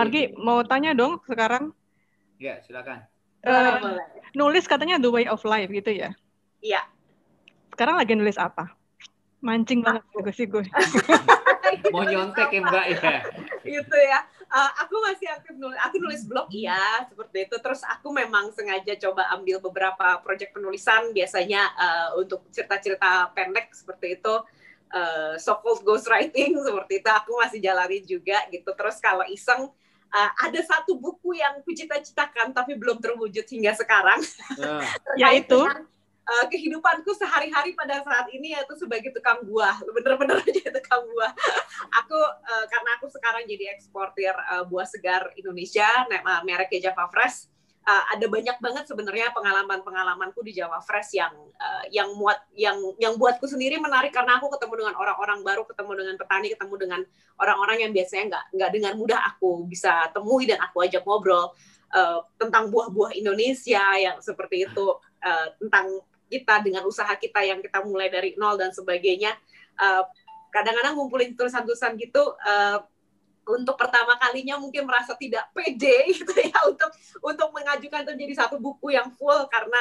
Margi mau tanya dong sekarang. Ya, silakan. Uh, nulis katanya the way of life gitu ya? Iya. Sekarang lagi nulis apa? Mancing banget gue sih gue. mau nyontek ya Mbak ya? Gitu ya. Uh, aku masih aktif nulis. Aku nulis blog iya seperti itu. Terus aku memang sengaja coba ambil beberapa proyek penulisan biasanya uh, untuk cerita-cerita pendek seperti itu. Uh, so-called ghostwriting seperti itu aku masih jalani juga gitu. Terus kalau iseng uh, ada satu buku yang kucita-citakan tapi belum terwujud hingga sekarang. Uh. Yaitu uh, kehidupanku sehari-hari pada saat ini yaitu sebagai tukang buah, bener-bener aja tukang buah. aku uh, karena aku sekarang jadi eksportir uh, buah segar Indonesia, mereknya Java Fresh uh, ada banyak banget sebenarnya pengalaman-pengalamanku di Jawa Fresh yang uh, yang muat yang yang buatku sendiri menarik karena aku ketemu dengan orang-orang baru, ketemu dengan petani, ketemu dengan orang-orang yang biasanya nggak nggak dengan mudah aku bisa temui dan aku ajak ngobrol uh, tentang buah-buah Indonesia yang seperti itu uh, tentang kita dengan usaha kita yang kita mulai dari nol dan sebagainya. Uh, kadang-kadang ngumpulin tulisan-tulisan gitu uh, untuk pertama kalinya mungkin merasa tidak pede gitu ya untuk untuk mengajukan menjadi satu buku yang full karena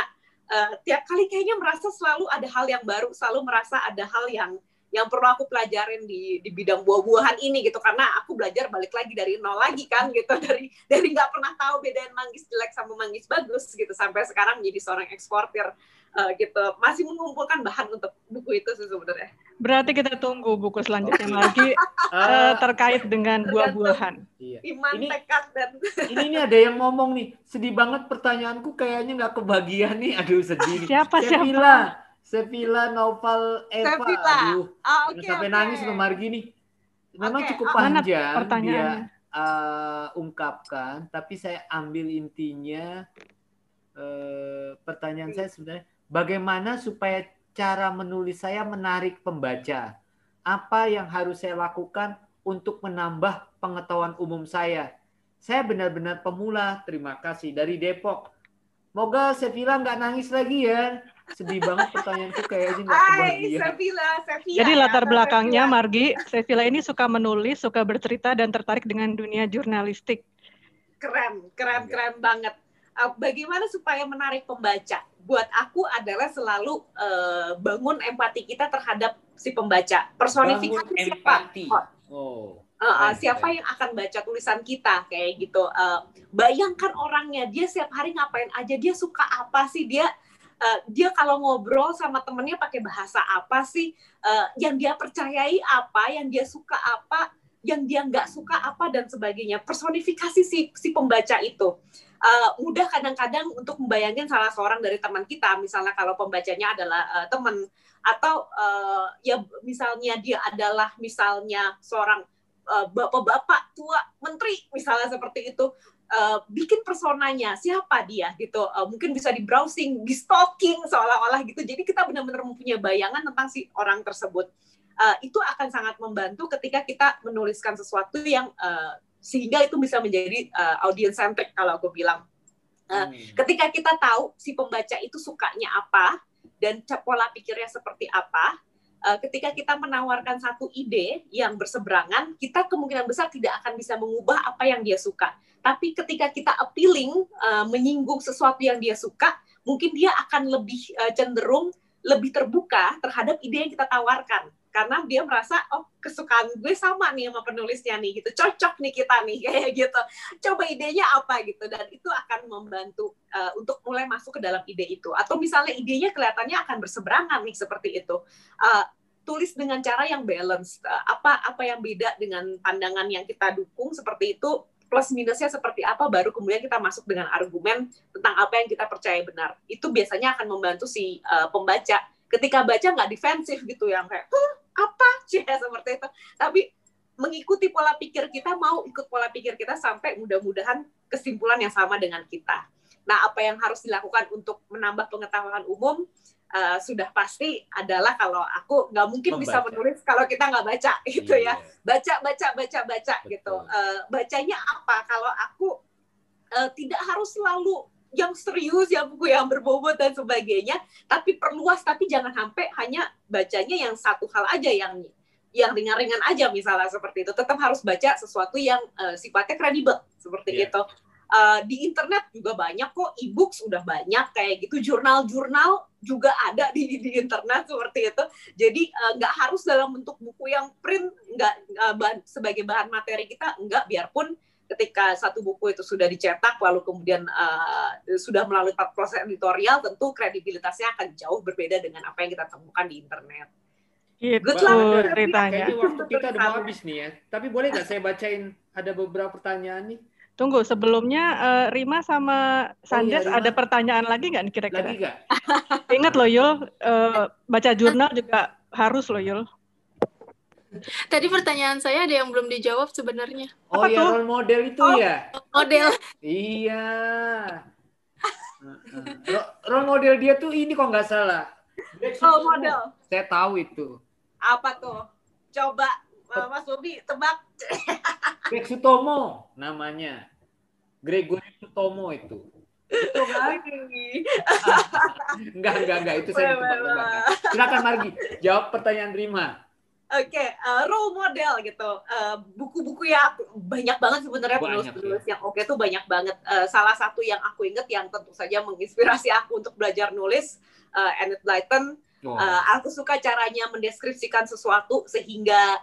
uh, tiap kali kayaknya merasa selalu ada hal yang baru, selalu merasa ada hal yang yang perlu aku pelajarin di di bidang buah-buahan ini gitu karena aku belajar balik lagi dari nol lagi kan gitu dari dari nggak pernah tahu bedain manggis jelek sama manggis bagus gitu sampai sekarang jadi seorang eksportir uh, gitu masih mengumpulkan bahan untuk buku itu sih sebenarnya. Berarti kita tunggu buku selanjutnya lagi uh, terkait dengan buah-buahan. Iya. Iman ini, tekad dan ini nih ada yang ngomong nih sedih banget pertanyaanku kayaknya nggak kebagian nih aduh sedih. Siapa siapa? Sevilla, Novel Eva. Sevilla. Aduh, oh, okay, sampai okay. nangis loh Margi nih. Memang okay. cukup oh, panjang dia uh, ungkapkan, tapi saya ambil intinya. Uh, pertanyaan saya sebenarnya Bagaimana supaya cara menulis saya menarik pembaca? Apa yang harus saya lakukan untuk menambah pengetahuan umum saya? Saya benar-benar pemula. Terima kasih dari Depok. Moga Sevilla nggak nangis lagi ya. Sedih banget pertanyaanku kayaknya nggak kebahagiaan. Sevilla, Sevilla. Jadi latar belakangnya Margi, Sevilla ini suka menulis, suka bercerita dan tertarik dengan dunia jurnalistik. Keren, keren, keren banget. Uh, bagaimana supaya menarik pembaca? buat aku adalah selalu uh, bangun empati kita terhadap si pembaca. Personifikasi bangun siapa? Empati. Oh. Uh, uh, siapa yang akan baca tulisan kita kayak gitu. Uh, bayangkan orangnya, dia setiap hari ngapain aja, dia suka apa sih, dia uh, dia kalau ngobrol sama temennya pakai bahasa apa sih, uh, yang dia percayai apa, yang dia suka apa, yang dia nggak suka apa dan sebagainya. Personifikasi si si pembaca itu. Uh, mudah kadang-kadang untuk membayangkan salah seorang dari teman kita, misalnya kalau pembacanya adalah uh, teman. Atau uh, ya misalnya dia adalah misalnya seorang uh, bapak-bapak tua menteri misalnya seperti itu uh, bikin personanya siapa dia gitu uh, mungkin bisa di browsing di stalking seolah-olah gitu jadi kita benar-benar mempunyai bayangan tentang si orang tersebut uh, itu akan sangat membantu ketika kita menuliskan sesuatu yang uh, sehingga itu bisa menjadi uh, audience centric kalau aku bilang. Uh, hmm. Ketika kita tahu si pembaca itu sukanya apa dan pola pikirnya seperti apa, ketika kita menawarkan satu ide yang berseberangan, kita kemungkinan besar tidak akan bisa mengubah apa yang dia suka. Tapi ketika kita appealing, uh, menyinggung sesuatu yang dia suka, mungkin dia akan lebih uh, cenderung lebih terbuka terhadap ide yang kita tawarkan. Karena dia merasa oh kesukaan gue sama nih sama penulisnya nih gitu. Cocok nih kita nih kayak gitu. Coba idenya apa? gitu. Dan itu akan membantu uh, untuk mulai masuk ke dalam ide itu. Atau misalnya idenya kelihatannya akan berseberangan nih seperti itu. Uh, tulis dengan cara yang balance. Apa apa yang beda dengan pandangan yang kita dukung seperti itu plus minusnya seperti apa baru kemudian kita masuk dengan argumen tentang apa yang kita percaya benar. Itu biasanya akan membantu si uh, pembaca. Ketika baca nggak defensif gitu yang kayak huh, apa? Sih ya seperti itu. Tapi mengikuti pola pikir kita mau ikut pola pikir kita sampai mudah-mudahan kesimpulan yang sama dengan kita. Nah apa yang harus dilakukan untuk menambah pengetahuan umum uh, sudah pasti adalah kalau aku nggak mungkin Membaca. bisa menulis kalau kita nggak baca gitu yeah. ya iya. baca baca baca baca Betul. gitu uh, bacanya apa kalau aku uh, tidak harus selalu yang serius, yang buku yang berbobot dan sebagainya, tapi perluas, tapi jangan sampai hanya bacanya yang satu hal aja yang yang ringan-ringan aja misalnya seperti itu tetap harus baca sesuatu yang uh, sifatnya kredibel seperti yeah. itu uh, di internet juga banyak kok e-book sudah banyak kayak gitu jurnal-jurnal juga ada di di internet seperti itu jadi nggak uh, harus dalam bentuk buku yang print nggak uh, bahan, sebagai bahan materi kita nggak biarpun ketika satu buku itu sudah dicetak lalu kemudian uh, sudah melalui proses editorial tentu kredibilitasnya akan jauh berbeda dengan apa yang kita temukan di internet. Gitu Good luck ceritanya. Kayaknya waktu kita udah habis nih ya. Tapi boleh nggak saya bacain ada beberapa pertanyaan nih? Tunggu, sebelumnya uh, Rima sama Sandes oh, iya, ada pertanyaan lagi nggak kira-kira? Lagi nggak? Ingat loh Yul, uh, baca jurnal juga harus loh Yul. Tadi pertanyaan saya ada yang belum dijawab sebenarnya. Oh Apa ya role model itu oh, ya? Model. Iya. role model dia tuh ini kok nggak salah. Role model. Saya tahu itu. Apa tuh? Coba Mas Bobi tebak. Greg Sutomo namanya. Gregory Sutomo itu. Itu kan? enggak, enggak, enggak. Itu saya tebak-tebakan. Silakan Margi, jawab pertanyaan Rima. Oke, okay, uh, eh, role model gitu. Uh, buku-buku ya banyak banget sebenarnya penulis-penulis ya. yang oke okay tuh banyak banget. Uh, salah satu yang aku inget yang tentu saja menginspirasi aku untuk belajar nulis, uh, Enid Blyton. Oh. Uh, aku suka caranya mendeskripsikan sesuatu sehingga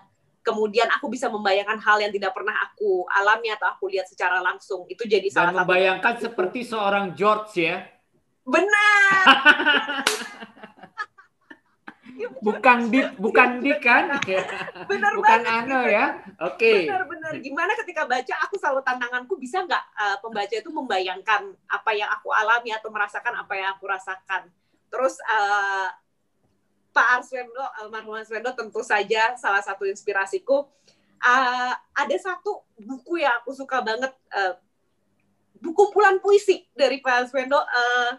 kemudian aku bisa membayangkan hal yang tidak pernah aku alami atau aku lihat secara langsung. Itu jadi salah Dan membayangkan satu. seperti seorang George ya. Benar. bukan di bukan di kan benar bukan ano ya oke okay. benar benar gimana ketika baca aku selalu tantanganku bisa nggak uh, pembaca itu membayangkan apa yang aku alami atau merasakan apa yang aku rasakan terus uh, Pak Arswendo almarhum Arswendo tentu saja salah satu inspirasiku. Uh, ada satu buku yang aku suka banget uh, buku kumpulan puisi dari Pak Arswendo uh,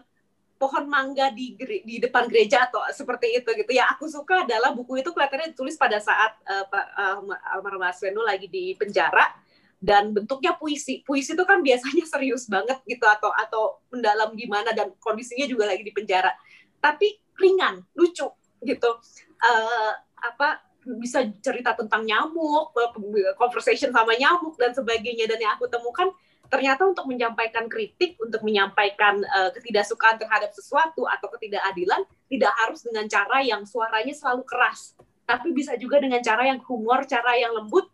pohon mangga di di depan gereja atau seperti itu gitu. Ya aku suka adalah buku itu kelihatannya ditulis pada saat uh, Pak uh, almarhum Aswendo lagi di penjara dan bentuknya puisi. Puisi itu kan biasanya serius banget gitu atau atau mendalam gimana dan kondisinya juga lagi di penjara. Tapi ringan lucu gitu uh, apa bisa cerita tentang nyamuk conversation sama nyamuk dan sebagainya dan yang aku temukan ternyata untuk menyampaikan kritik, untuk menyampaikan uh, ketidaksukaan terhadap sesuatu atau ketidakadilan tidak harus dengan cara yang suaranya selalu keras, tapi bisa juga dengan cara yang humor, cara yang lembut.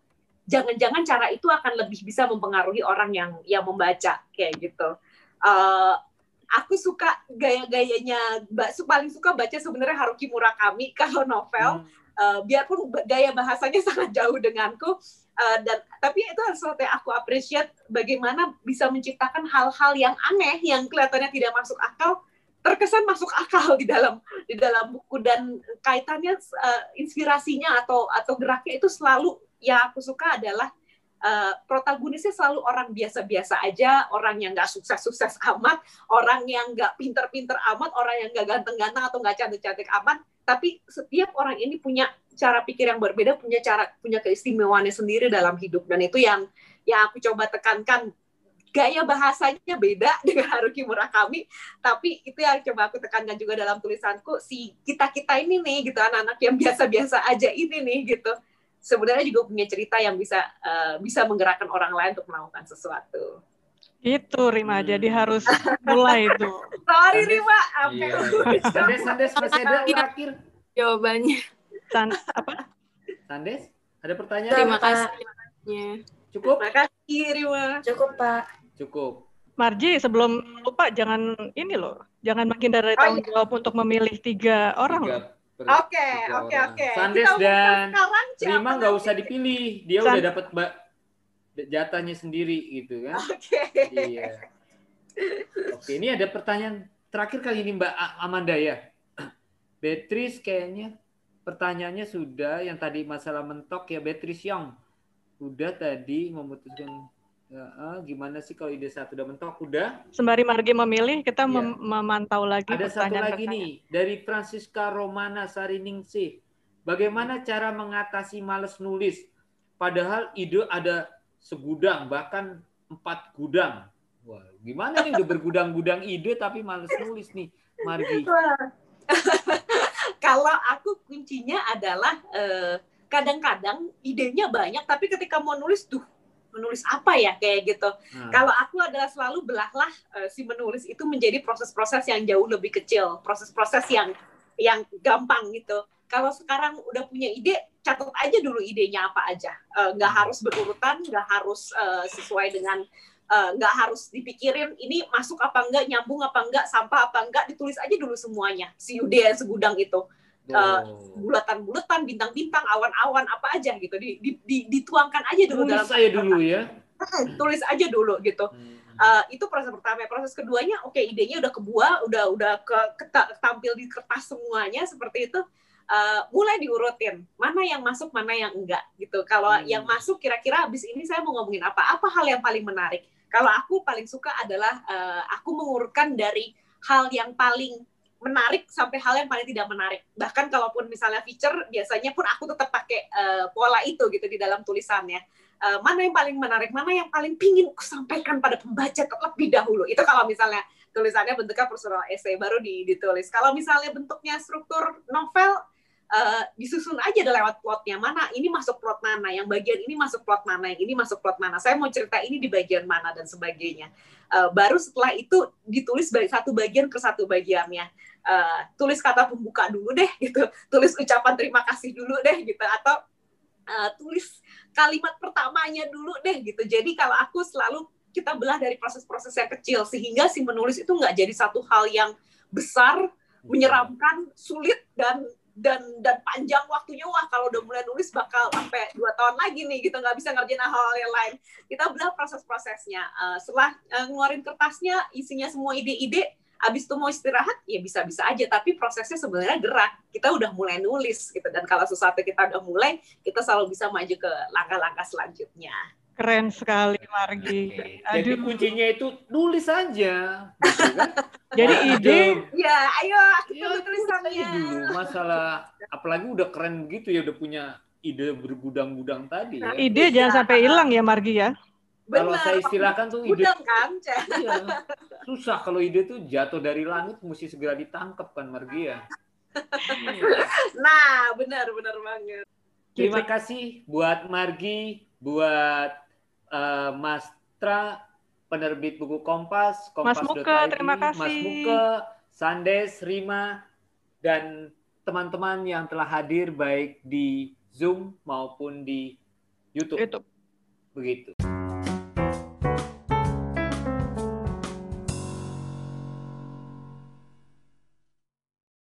Jangan-jangan cara itu akan lebih bisa mempengaruhi orang yang yang membaca kayak gitu. Uh, aku suka gaya-gayanya, paling suka baca sebenarnya Haruki Murakami kalau novel. Hmm. Uh, biarpun gaya bahasanya sangat jauh denganku, Uh, dan tapi itu sesuatu yang aku appreciate bagaimana bisa menciptakan hal-hal yang aneh yang kelihatannya tidak masuk akal terkesan masuk akal di dalam di dalam buku dan kaitannya uh, inspirasinya atau atau geraknya itu selalu yang aku suka adalah uh, protagonisnya selalu orang biasa-biasa aja, orang yang nggak sukses-sukses amat, orang yang nggak pinter-pinter amat, orang yang nggak ganteng-ganteng atau nggak cantik-cantik amat, tapi setiap orang ini punya cara pikir yang berbeda punya cara punya keistimewaannya sendiri dalam hidup. Dan itu yang yang aku coba tekankan. Gaya bahasanya beda dengan Haruki Murakami tapi itu yang coba aku tekankan juga dalam tulisanku si kita kita ini nih gitu anak-anak yang biasa-biasa aja ini nih gitu sebenarnya juga punya cerita yang bisa uh, bisa menggerakkan orang lain untuk melakukan sesuatu itu Rima, hmm. jadi harus mulai itu. Sorry Rima, apa? Iya. Sandes, Sandes, masih ada terakhir jawabannya. San, apa? Sandes, ada pertanyaan? Terima kasih. Cukup? Terima kasih, Rima. Cukup, Pak. Cukup. Marji, sebelum lupa jangan ini loh, jangan makin dari oh, tanggung iya. jawab untuk memilih tiga orang tiga, Oke, oke, oke. Sandes dan Rima nggak usah dipilih, dia San udah dapat jatahnya sendiri gitu kan? Oke. Okay. Iya. Oke, ini ada pertanyaan terakhir kali ini Mbak Amanda ya. Beatrice kayaknya pertanyaannya sudah yang tadi masalah mentok ya Beatrice Young udah tadi memutuskan ah, gimana sih kalau ide satu? Udah mentok? Udah? Sembari Margi memilih kita ya. mem memantau lagi ada satu lagi nih dari Francisca Romana Sariningsih. Bagaimana cara mengatasi males nulis? Padahal ide ada segudang bahkan empat gudang. Wah gimana nih udah bergudang-gudang ide tapi males nulis nih Margi? Kalau aku kuncinya adalah uh, kadang-kadang idenya banyak tapi ketika mau nulis tuh menulis apa ya kayak gitu. Hmm. Kalau aku adalah selalu belahlah uh, si menulis itu menjadi proses-proses yang jauh lebih kecil, proses-proses yang yang gampang gitu. Kalau sekarang udah punya ide, catat aja dulu idenya apa aja. Uh, nggak hmm. harus berurutan, nggak harus uh, sesuai dengan nggak uh, harus dipikirin ini masuk apa enggak, nyambung apa enggak, sampah apa enggak, ditulis aja dulu semuanya. Si ide segudang itu uh, bulatan-bulatan, bintang-bintang, awan-awan apa aja gitu. Di, di, di, dituangkan aja dulu tulis dalam saya dulu ya. Tulis aja dulu gitu. Hmm. uh, itu proses pertama. Proses keduanya oke okay, idenya udah kebuah udah udah ke, ke tampil di kertas semuanya seperti itu. Uh, mulai diurutin. Mana yang masuk mana yang enggak gitu. Kalau hmm. yang masuk kira-kira abis ini saya mau ngomongin apa? Apa hal yang paling menarik? Kalau aku paling suka adalah uh, aku mengurutkan dari hal yang paling menarik sampai hal yang paling tidak menarik. Bahkan kalaupun misalnya feature, biasanya pun aku tetap pakai uh, pola itu gitu di dalam tulisannya. Uh, mana yang paling menarik, mana yang paling pingin aku sampaikan pada pembaca terlebih dahulu. Itu kalau misalnya tulisannya bentuknya personal essay baru ditulis. Kalau misalnya bentuknya struktur novel, uh, disusun aja lewat plotnya. Mana ini masuk plot mana yang bagian ini masuk plot mana yang ini masuk plot mana. Saya mau cerita ini di bagian mana dan sebagainya. Uh, baru setelah itu ditulis satu bagian ke satu bagiannya. Uh, tulis kata pembuka dulu deh gitu. Tulis ucapan terima kasih dulu deh gitu. Atau uh, tulis kalimat pertamanya dulu deh gitu. Jadi kalau aku selalu kita belah dari proses-proses yang kecil sehingga si menulis itu nggak jadi satu hal yang besar menyeramkan sulit dan dan dan panjang waktunya wah kalau udah mulai nulis bakal sampai dua tahun lagi nih gitu. Nggak bisa ngerjain hal-hal yang lain. Kita belah proses-prosesnya. Uh, setelah uh, ngeluarin kertasnya isinya semua ide-ide abis itu mau istirahat ya bisa-bisa aja. Tapi prosesnya sebenarnya gerak. Kita udah mulai nulis gitu. Dan kalau sesuatu kita udah mulai kita selalu bisa maju ke langkah-langkah selanjutnya Keren sekali Margi. Aduh. Jadi kuncinya itu nulis aja. Gitu kan? Jadi ide. Ya, ayo kita ya, tulisannya. Dulu masalah apalagi udah keren begitu ya udah punya ide bergudang-gudang tadi ya. Ide jangan sampai hilang ya Margi ya. Kalau saya istilahkan tuh ide Udang kan, iya, susah kalau ide tuh jatuh dari langit mesti segera ditangkap kan Margi ya. nah, benar benar banget. Terima kasih buat Margi, buat uh, Mas Tra, penerbit buku Kompas, Kompas. Mas Muka, terima kasih. Mas Muka, Sandes, Rima, dan teman-teman yang telah hadir baik di Zoom maupun di YouTube. YouTube. Begitu.